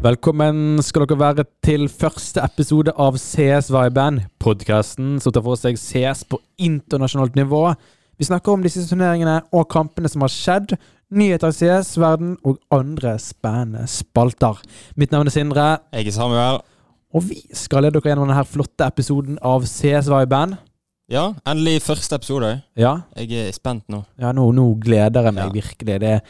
Velkommen skal dere være til første episode av CS-viben, podkasten som tar for seg CS på internasjonalt nivå. Vi snakker om disse turneringene og kampene som har skjedd, nyheter i CS-verden og andre spennende spalter. Mitt navn er Sindre, Jeg er Samuel. og vi skal lede dere gjennom denne flotte episoden av CS-viben. Ja, endelig første episode. Ja, Jeg er spent nå. ja nå, nå gleder jeg meg Ja. virkelig. Det, eh,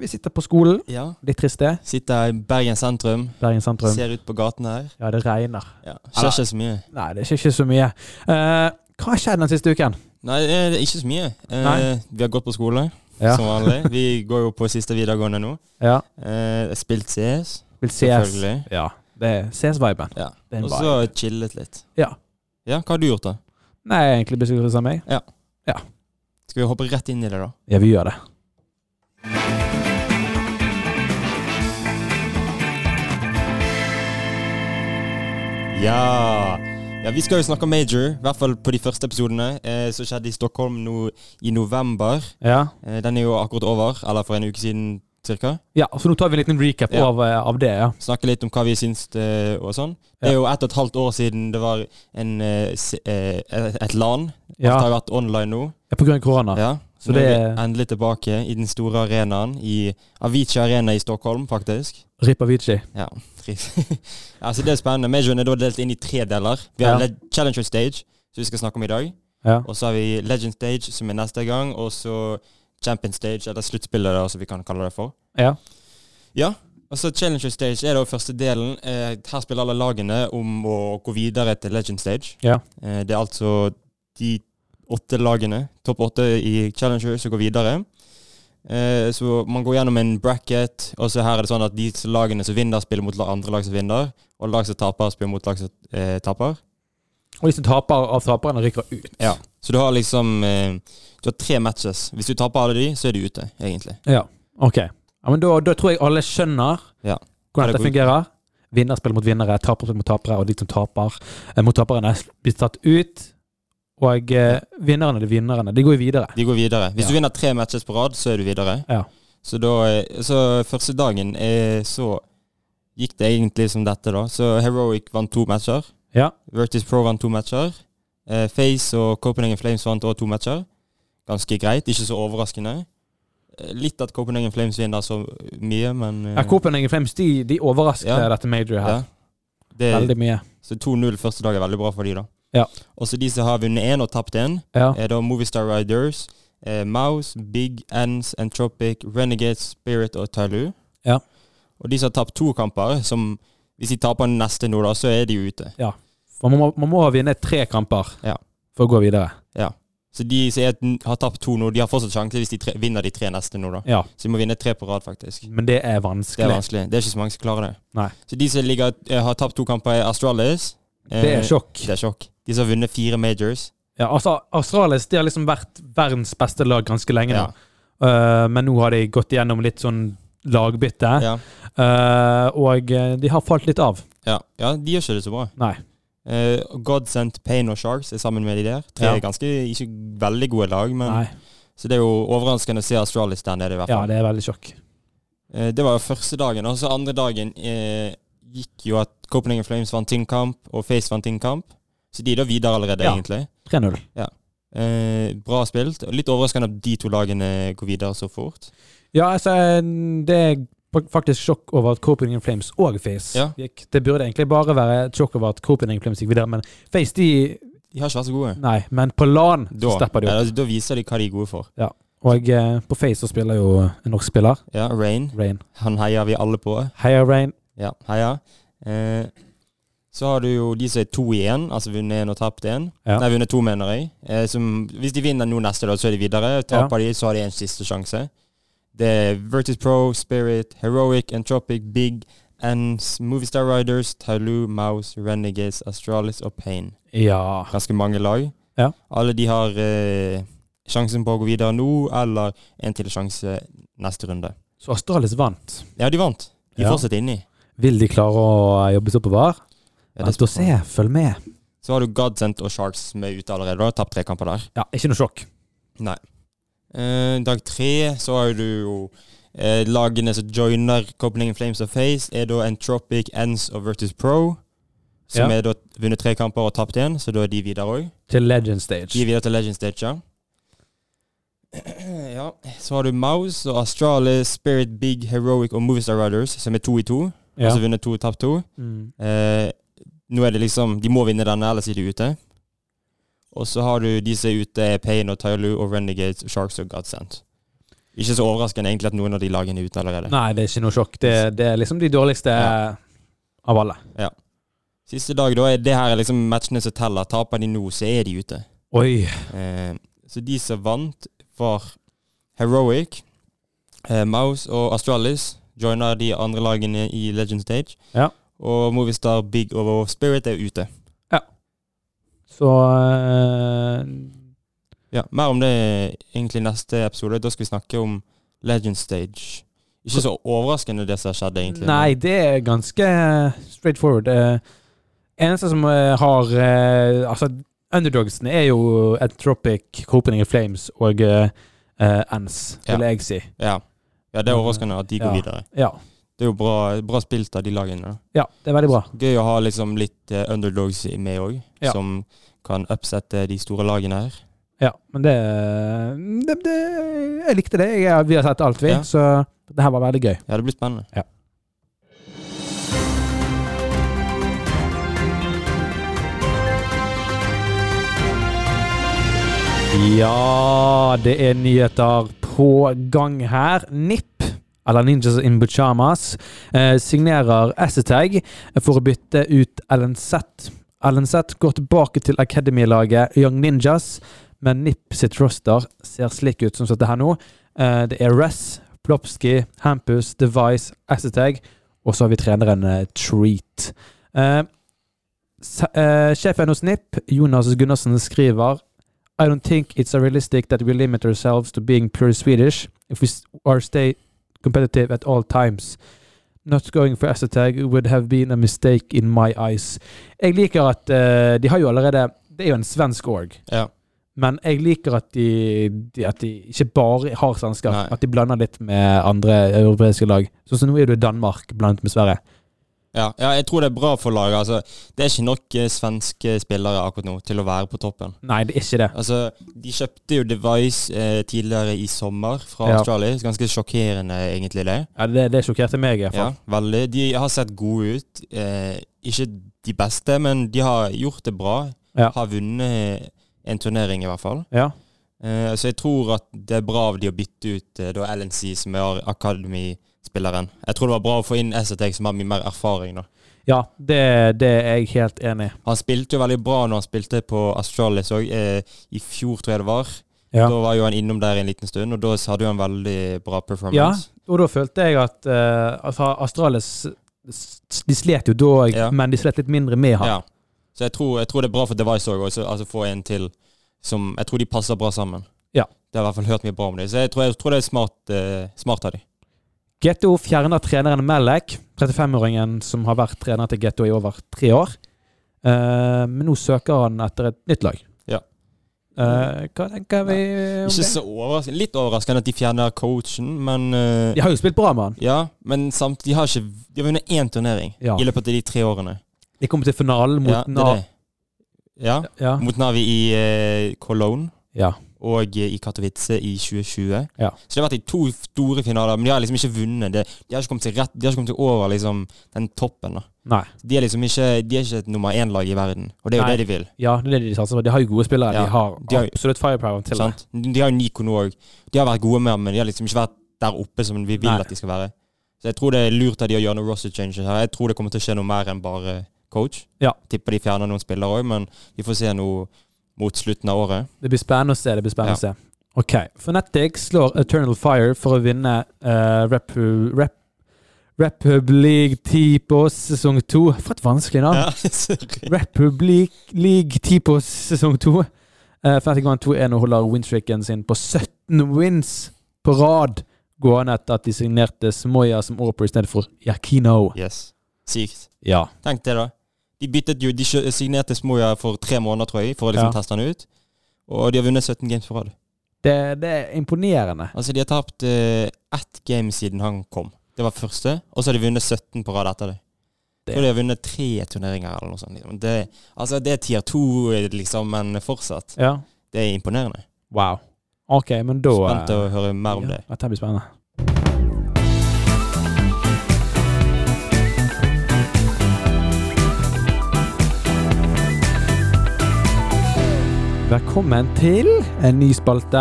vi sitter på skolen. Ja. Litt trist, det. Sitter i Bergen sentrum, Bergen sentrum. ser ut på gaten her. Ja, det regner. Ja. Skjer ikke så mye. Nei, det skjer ikke så mye. Uh, hva har skjedd den siste uken? Nei, det er ikke så mye. Uh, vi har gått på skole, Ja. som vanlig. Vi går jo på siste videregående nå. Ja. Uh, spilt CS, Spilt CS. selvfølgelig. Ja. Det er CS-viben. Ja. Og så chillet litt. Ja. Ja, hva har du gjort, da? Nei, egentlig beskrivelsen av meg. Skal vi hoppe rett inn i det, da? Ja, vi gjør det. Ja. ja, vi skal jo snakke om major, i hvert fall på de første episodene. Eh, som skjedde i Stockholm nå i november. Ja. Eh, den er jo akkurat over, eller for en uke siden cirka. ja, så nå tar vi en liten recap Ja. av, eh, av det, ja. Snakke litt om hva vi syns eh, og sånn. Det er jo ett og et halvt år siden det var en, eh, eh, et LAN. Ja, Alt har jo vært online nå. ja på grunn av korona. Ja. Så er det- vi endelig tilbake i den store arenaen, i Avicii Arena i Stockholm, faktisk. Rip Avicii. Ja, altså, det er spennende. Majoren er da delt inn i tre deler. Vi har Ja. Challenger Stage, som vi skal snakke om i dag. Ja. Og så har vi Legend Stage, som er neste gang. Og så Champion Stage, eller sluttspillet, som vi kan kalle det for. Ja. Ja. Og så Challenger Stage er da første delen. Eh, her spiller alle lagene om å gå videre til Legend Stage. Ja. Eh, det er altså de åtte lagene, topp åtte i Challenger, som går videre. Eh, så man går gjennom en bracket, og så her er det sånn at de lagene som vinner, spiller mot andre lag som vinner. Og lag som taper, spiller mot lag som eh, taper. Og de som taper av taperne, rykker ut. Ja. Så du har liksom eh, Du har tre matches. Hvis du taper alle de, så er du ute, egentlig. Ja. Ok. Ja, men da, da tror jeg alle skjønner Ja. hvordan det dette fungerer. Vinner spiller mot vinnere, taper spiller mot tapere, og de som taper eh, mot taperne, blir tatt ut. Og eh, vinnerne, de vinnerne, de går jo videre. De går videre. Hvis Ja. du vinner tre matches på rad, så er du videre. Ja. Så da eh, Så første dagen eh, så gikk det egentlig som dette, da. Så Heroic vant to matcher. Ja. Vertis Pro vant to matcher. Eh, Face og Copenhagen Flames vant også to matcher. Ganske greit, ikke så overraskende. Eh, Litt at Copenhagen Flames vinner så mye, men eh, Ja, Copenhagen Flames de, de overrasker Ja. dette majoret her. Det, Veldig mye. så 2-0 første dag er veldig bra for de da. Ja. Og så de som har vunnet én og tapt én, Ja. er da Movistar Riders, eh, Mouse, Big Ends, Entropic, Renegade, Spirit og Tyloo. Ja. Og de som har tapt to kamper, som hvis de taper neste nå, da, så er de ute. For man må, man må vinne tre kamper Ja. for å gå videre. Så de som har tapt to nå, de har fortsatt sjanse hvis de tre, vinner de tre neste nå, da. Ja, Så de må vinne tre på rad, faktisk. Men det er Det vanskelig. er vanskelig. Det er ikke så mange som klarer det. Nei. Så de som ligger, eh, har tapt to kamper, er Astralis. Eh, Det er sjokk. Det er sjokk. De som har vunnet fire majors. Ja, altså, Australis de har liksom vært verdens beste lag ganske lenge nå. Ja. Uh, men nå har de gått igjennom litt sånn lagbytte. Ja. uh, og eh, de har falt litt av. Ja. ja, de gjør ikke det så bra. Nei. Uh, God Sent Pain og Sharks er sammen med de der. Tre Ja. ganske ikke veldig gode lag, men Nei. Så det er jo overraskende å se Astralis der nede, i hvert Ja, det er veldig sjokk. Det var jo første dagen. Og så andre dagen gikk jo at Copenhagen Flames vant Tinnkamp, og Face vant sin kamp. Så de er da videre allerede, Ja. egentlig. 3-0. Eh, bra spilt. Litt overraskende at de to lagene går videre så fort. Ja, altså, det er faktisk sjokk over at Copenhagen Flames og Face Ja. gikk. Det burde egentlig bare være et sjokk over at Copenhagen Flames gikk videre, men Face, de De har ikke vært så gode. Nei, men på LAN Da, stepper de opp. ja, da viser de hva de er gode for. Ja. Og eh, på Face så spiller jo en norsk spiller, Ja, Rain. Rain. Han heier vi alle på. Heia Rain. Ja, heia. Eh, så har du jo de som er to igjen, altså vunnet én og tapt én. Ja. Nei, vunnet to, mener jeg. Eh, som, hvis de vinner nå neste, da, så er de videre. Taper de, så har de en siste sjanse. Det er Virtus Pro, Spirit, Heroic, Entropic, Big, Ends, Movistar Riders, Tyloo, Mouse, Renegades, Astralis og Pain. Ja. Ganske mange lag. Ja. Alle de har eh, sjansen på å gå videre nå, eller en til sjanse neste runde. Så Astralis vant. Ja, de vant. De Ja. fortsetter inni. Vil de klare å jobbe seg oppover? Vent og se. Følg med. Så har du Godsent og Sharks er ute allerede. da, Tapt tre kamper der. Ja, ikke noe sjokk. Nei. Eh, dag tre så har du jo Eh, lagene som joiner Copenhagen Flames of Face, er da Entropic, Ends og Virtus Pro. Som Ja. er da vunnet tre kamper og tapt én, så da er de videre òg. Til Legend Stage. De er videre til Legend Stage, ja. ja. Så har du Mouse og Astralis, Spirit, Big, Heroic og Movistar Riders, som er to i to. Ja. Altså vunnet to, og tapt to. Mm. Eh, nå er det liksom De må vinne denne, ellers er de ute. Og så har du de som er ute, Payne og Tyloo og Renegades, Sharks og Godsend. Ikke så overraskende egentlig at noen av de lagene er ute allerede. Nei, det er ikke noe sjokk. Det, det er liksom de dårligste Ja. av alle. Ja. Siste dag, da er det her er liksom matchene som teller. Taper de nå, så er de ute. Oi. Eh, så de som vant, var Heroic, eh, Mouse og Astralis. Joiner de andre lagene i Legend Stage. Ja. Og Movistar, Big og Spirit er ute. Ja. Så uh, Ja, Mer om det egentlig neste episode. Da skal vi snakke om Legend Stage. Ikke så overraskende det som har skjedd, egentlig. Nei, det er ganske straight forward. Uh, eneste som eh, har uh, Altså, underdogsene er jo Entropic, Copenhagen Flames og uh, Ends, vil Ja. jeg si. Ja. ja, det er overraskende at de går Ja. videre. Ja. Det er jo bra, bra spilt av de lagene. ja, det er veldig bra. Gøy å ha liksom litt eh, underdogs med òg, Ja. som kan upsette de store lagene her. Ja, men det, det, det Jeg likte det. Jeg, vi har sett alt, vi. Ja. Så det her var veldig gøy. Ja, det blir spennende. Ja. Ja, det er nyheter på gang her. NIP, eller Ninjas in Buchamas, eh, signerer Assetag for å bytte ut LNZ. LNZ går tilbake til Academy-laget Young Ninjas, men NIP sitt roster ser slik ut som dette her nå. Eh, det er Ress, Plopski, Hampus, Device, Assetag, og så har vi treneren eh, Treat. Eh, eh, sjefen hos NIP, Jonas Gundersen, skriver I don't think it's realistic that we limit ourselves to being pure Swedish if we are stay competitive at all times. Not going for Assetag would have been a mistake in my eyes. Jeg liker at uh, de har jo allerede Det er jo en svensk org. Ja. Men jeg liker at de, de, at de ikke bare har svensker. At de blander litt med andre europeiske lag. Sånn som nå er du i Danmark blandet med Sverige. Ja, ja, jeg tror det er bra for laget. Altså, det er ikke nok eh, svenske spillere akkurat nå til å være på toppen. Nei, det er ikke det. Altså, De kjøpte jo Device eh, tidligere i sommer fra Ja. Australia. Ganske sjokkerende, egentlig, det. Ja, det, det sjokkerte meg i hvert fall. Ja, veldig. De har sett gode ut. Eh, ikke de beste, men de har gjort det bra. Ja. Har vunnet en turnering, i hvert fall. Ja. Eh, så jeg tror at det er bra av de å bytte ut eh, da LNC, som er Academy-spilleren. Jeg tror det var bra å få inn SATX, som har mye mer erfaring. nå. Ja, det, det er jeg helt enig i. Han spilte jo veldig bra når han spilte på Astralis òg, eh, i fjor, tror jeg det var. Ja. Da var jo han innom der en liten stund, og da hadde jo han veldig bra performance. ja, og da følte jeg at altså Astralis De slet jo da òg, Ja. men de slet litt mindre med han. Ja. Så jeg tror, jeg tror det er bra for Device òg, altså få en til som Jeg tror de passer bra sammen. Ja. Det har jeg i hvert fall hørt mye bra om dem, så jeg tror, jeg tror det er smart, eh, smart av dem. GTO fjerner treneren Melek, 35-åringen som har vært trener til Getto i over tre år. Uh, men nå søker han etter et nytt lag. Ja. Uh, hva tenker vi om Ikke det? så overraskende. Litt overraskende at de fjerner coachen, men uh, De har jo spilt bra med han. Ja, men samtidig De har ikke De har vunnet én turnering Ja. i løpet av de tre årene. De kom til finalen mot Ja, det Na- det. Ja, Ja. mot Navi i Cologne ja. Og eh, i Katowice i 2020. Ja. Så det har vært i to store finaler, men de har liksom ikke vunnet. De har ikke kommet seg rett De har ikke kommet seg over liksom den toppen. da Nei. De er liksom ikke De er ikke et nummer én-lag i verden, og det er jo Nei. det de vil. Ja, det er det de satser på. De har jo gode spillere. Ja, De har de har- absolutt firepower til det. De har jo Nico nå òg. De har vært gode med ham, men de har liksom ikke vært der oppe som vi vil Nei. at de skal være. Så jeg tror det er lurt av de å gjøre noe roster changes her. Jeg tror det kommer til å skje noe mer enn bare coach. Ja. Tipper de fjerner noen spillere òg, men vi får se noe mot slutten av året. Det blir spennende å se. det blir spennende å se. Ok, Fnatic slår Eternal Fire for å vinne uh, Repu, Rep, Republic 10 på sesong 2. For et vanskelig navn! Ja. Republic League 10 på sesong 2. Uh, Fnatic vant 2-1 og holder winstreaken sin på 17 wins på rad. Gående etter at de signerte Smoya som Orper i stedet for Yakino. Yes. Sykt. Ja. Tenk det, da. De byttet jo De signerte Smoya for tre måneder, tror jeg, for å liksom Ja. teste han ut. Og de har vunnet 17 games på rad. Det, det er imponerende. Altså, de har tapt eh, ett game siden han kom. Det var første. Og så har de vunnet 17 på rad etter det. Det- Jeg de har vunnet tre turneringer eller noe sånt. liksom. Det, altså, det er tier to, liksom, men fortsatt. Ja. Det er imponerende. Wow. Ok, men da Spent å høre mer om ja, det. Dette blir spennende. Velkommen til en ny spalte.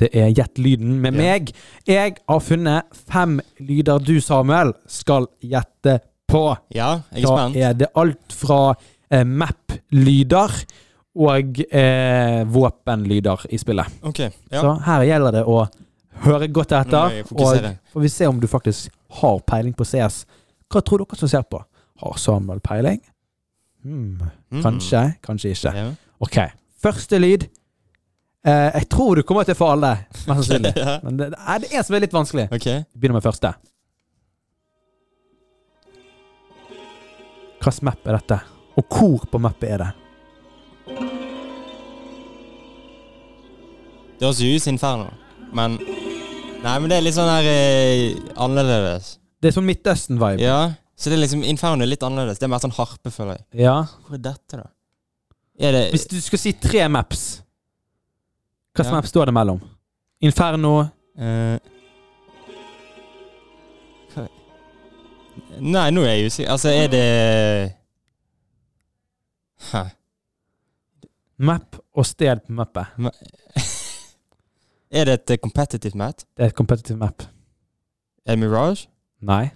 Det er Gjett lyden med meg. Jeg har funnet fem lyder du, Samuel, skal gjette på. Ja, jeg er spent. Da er det alt fra eh, map-lyder og eh, våpenlyder i spillet. Ok, ja. Så her gjelder det å høre godt etter, og får vi se om du faktisk har peiling på CS. Hva tror dere som ser på? Har Samuel peiling? Hmm. Mm. Kanskje, kanskje ikke. Ja. Ok, første lyd. Eh, jeg tror du kommer til å få alle, mest sannsynlig. Ja. Men det, det er en som er litt vanskelig. Ok. Vi begynner med første. Hvilken map er dette? Og hvor på mappet er det? Det høres jo ut som Inferno, men Nei, men det er litt sånn her eh, annerledes. Det er sånn Midtøsten-vibe. Ja, så det er liksom Inferno er litt annerledes. Det er mer sånn harpe, føler jeg. Ja. Hvor er dette, da? Det Hvis du skal si tre maps, hvilken Ja. map står det mellom? Inferno uh... Nei, nå er jeg usikker. Altså, er det Hæ. Map og sted på mappet. Er det et eh, competitive map? Det er et competitive map. Er det Mirage? Nei.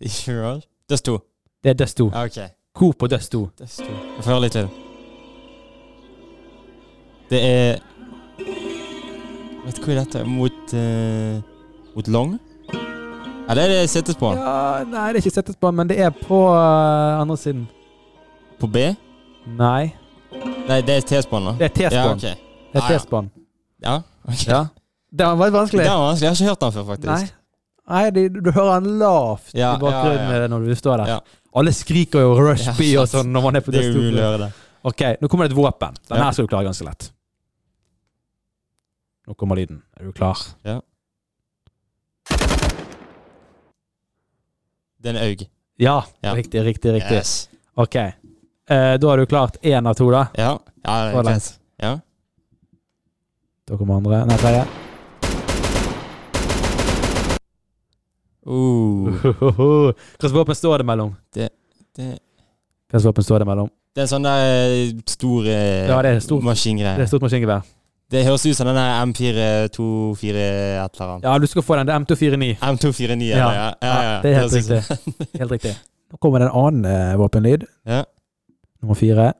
Ikke Mirage? Dust 2. Det er Dust 2. Okay. Coop og Dust 2? Dust 2. Jeg får høre litt til. Det er Vet du hva er dette? Mot uh, Mot Long? Eller er det settes på? Ja, nei, det er ikke settes på, men det er på uh, andre siden. På B? Nei. Nei, det er T-spann, da. Det er Ja, T-spawn. ok. Det er Ah, ja. Ja, ok. Ja. Det var vanskelig. Det var vanskelig. Jeg har ikke hørt den før, faktisk. Nei. Nei, det, du hører han lavt Ja, i bakgrunnen ja, ja. når du står der. Ja. Alle skriker jo Rush Ja, B og sånn når man er på Det Dust 2. å høre det. Ok, nå kommer det et våpen. Den Ja. her skal du klare ganske lett. Nå kommer lyden. Er du klar? Det er en aug. Ja, Ja. riktig, riktig, riktig. Yes. Ok. Eh, da har du klart én av to, da. Ja. ja, det Så er langt. greit. Ja. Da kommer andre. Nei, tredje. Uh, Hvilket våpen står det mellom? det, Hvilket våpen står det mellom? det er en sånn der eh, stor eh, Ja, det er stor- maskingreie. Det er stort maskingevær. Det høres ut som den der M424 et eller annet. Ja, du skal få den. Det er M249. M249, Ja. Ja, ja, ja. det er helt riktig. Helt riktig. Nå kommer det en annen eh, våpenlyd. Ja. Nummer fire.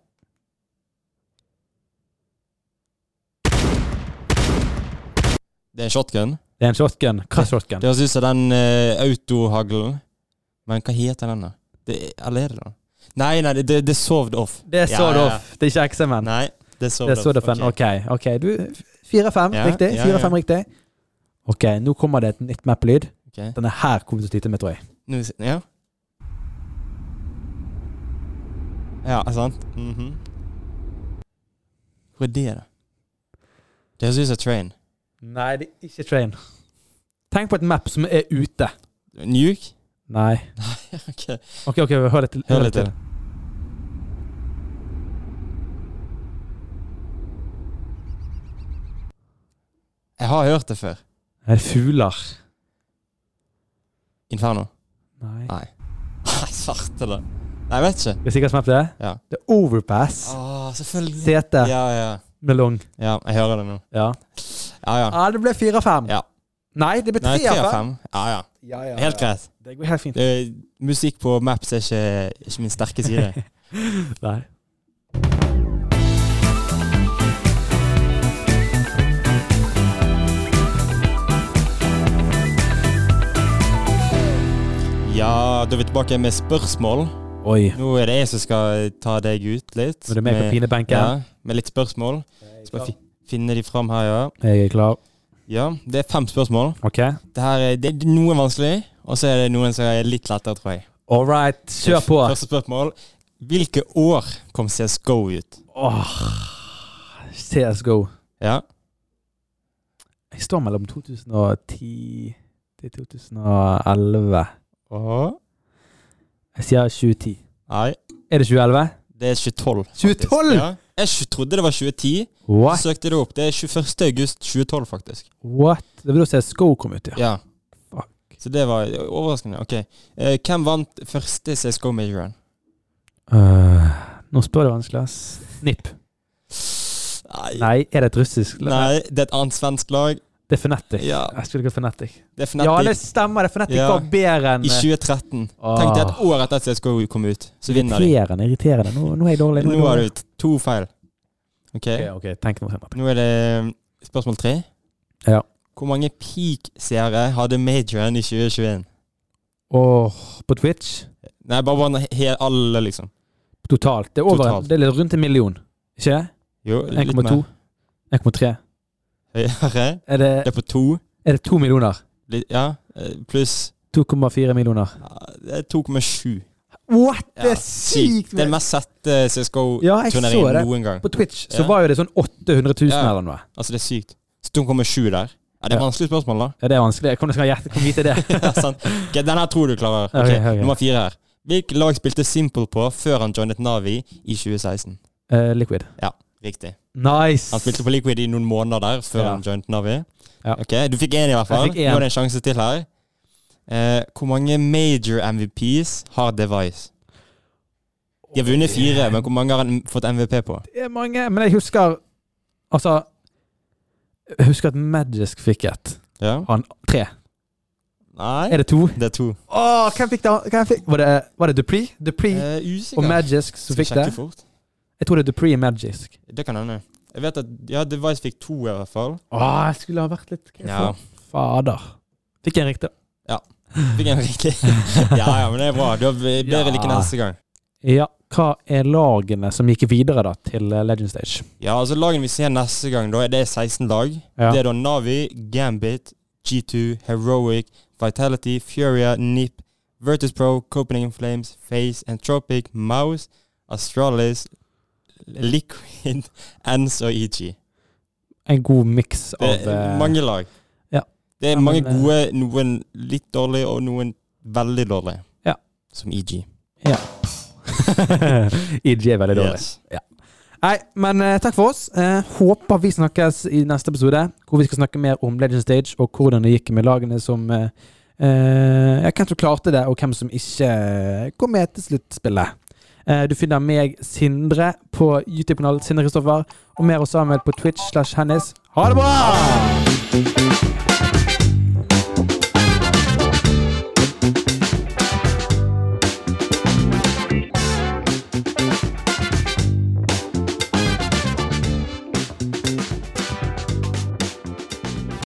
Det er en shotgun. Det er en shotgun. Krass shotgun. Det høres ut som den uh, autohaglen. Men hva heter den, da? Det, eller er det den? Nei, nei, det, er soved off. Det er ja. Off. Det er ikke XMN. Nei, er Sword off. Off. Ok. Ok. Fire-fem, Ja, riktig? Fire-fem, riktig. Ok, nå kommer det et nytt map-lyd. Okay. Denne her kommer du til å slite med, tror jeg. Nå, ja. Ja, sant? Mhm. Hvor er det, da? Det høres ut som Train. Nei, det er ikke Train. Tenk på et map som er ute. Nuke? Nei. ok, Ok, ok, hør litt til. hør litt til. Jeg har hørt det før. Det er fugler. Inferno. Nei. Nei. Nei, svarte det. Nei, jeg vet ikke. Skal jeg sikkert er det? Ja. Det er Overpass. Å, selvfølgelig. Sete Ja, ja. med lung. Ja, jeg hører det nå. Ja. Ja, ja. ah, det ble fire av fem. Ja. Nei, det ble Nei, tre av fem. Ja, ja. Ja, ja, Helt greit. Det går helt fint. Det, musikk på Maps er ikke, ikke min sterke side. Nei. Ja, da er vi tilbake med spørsmål. Oi. Nå er det jeg som skal ta deg ut litt. Nå er du med på pinebenken. Ja, med litt spørsmål. Skal jeg fi finne de fram her, ja. Jeg er klar. Ja, det er fem spørsmål. Ok. Det her er, det er noen vanskelig, og så er det noen som er litt lettere, tror jeg. All right, kjør på. Første spørsmål. Hvilke år kom CSGO ut? Åh, CSGO. Ja. Jeg står mellom 2010 til 2011. Åh. Jeg sier 2010. Nei, Er det 2011? det er 2012. faktisk. 2012? Ja. Jeg trodde det var 2010. What? Søkte det opp. Det er 21. august 2012, faktisk. What? Det vil at Sko kom ut, ja. Ja. Fuck. Så det var overraskende. Ok. Eh, hvem vant første CSGO-majoren? Uh, nå spør du vanskelig, ass. NIP. Nei. Nei, er det et russisk lag? Nei, det er et annet svensk lag. Det er Fnatic. Ja. Jeg skulle ikke Fnatic. Det er Ja, det stemmer. Det Fnatic Ja. var bedre enn i 2013. Åh. Tenk deg et år etter at CSGO kom ut, så vinner de. Irriterende, irriterende. Nå, nå er jeg dårlig. Nå er jeg har du to feil. Ok, Ok, ok, tenk noe senere. nå er det um, spørsmål tre. Ja. Hvor mange peak-seere hadde majoren i 2021? Åh, på Twitch? Nei, bare bare alle, liksom. Totalt. Det er, over, Totalt. det er litt rundt en million. Ikke det? Jo, litt 1,2? mer. 1,3? Høyere. Er det, Det er på to. er det to millioner? Ja, eh, pluss 2,4 millioner. ja, Det er 2,7. What?! Det er sykt! Det er den mest sette Ja, CSGO-turneringen ja, noen gang. På Twitch så Ja. var jo det sånn 800 000 Ja. eller noe. Altså, det er sykt. Så 2,7 der. Ja, Det er Ja. vanskelig spørsmål, da. Ja, det er vanskelig. Hvordan skal jeg vite det? ja, sant. Okay, den her tror du klarer. Okay, okay, okay. Nummer fire her. Hvilket lag spilte Simple på før han joinet Navi i 2016? Uh, liquid. Riktig. Nice! Han spilte på Liquid i noen måneder der før Ja. han joint Navi. Ja. Ok, Du fikk én i hvert fall. Nå er det en sjanse til her. Eh, hvor mange major MVPs har Device? De har vunnet fire, men hvor mange har han fått MVP på? Det er mange, men jeg husker Altså Jeg husker at Magisk fikk et. Ja? Han tre. Nei, Er det to? det er to. Åh, hvem fikk det? Hvem fikk? Var det, var det Dupree? Dupree Eh, og Magisk som fikk det? fort? Jeg tror det er Dupree Magisk. Det kan hende. Jeg vet at ja, Device fikk to, i hvert fall. Åh, jeg skulle ha vært litt Ja. Fader. Fikk jeg en riktig? Ja. Fikk jeg en riktig. ja, ja, men det er bra. Du har bedre Ja. like neste gang. Ja. Hva er lagene som gikk videre da til eh, Legend Stage? Ja, altså Lagene vi ser neste gang, da, det er 16 lag. Ja. Det er da Navi, Gambit, G2, Heroic, Vitality, Furia, NIP, Virtus Pro, Copenhagen Flames, Face, Entropic, Mouse, Astralis, Liquid, Ends og EG. En god miks Det av er eh, mange lag. ja. Det er Ja, mange men, eh, gode, noen litt dårlige og noen veldig dårlige. Ja. Som EG. EG er veldig dårlig. Yes. Nei, men uh, takk for oss. Uh, håper vi snakkes i neste episode, hvor vi skal snakke mer om Legend Stage og hvordan det gikk med lagene som uh, uh, ja, Hvem som klarte det, og hvem som ikke kom med til sluttspillet. Eh, du finner meg, Sindre, på YouTube-kanalen Sindre Kristoffer, og mer hos Samuel på Twitch slash Hennis. Ha det bra!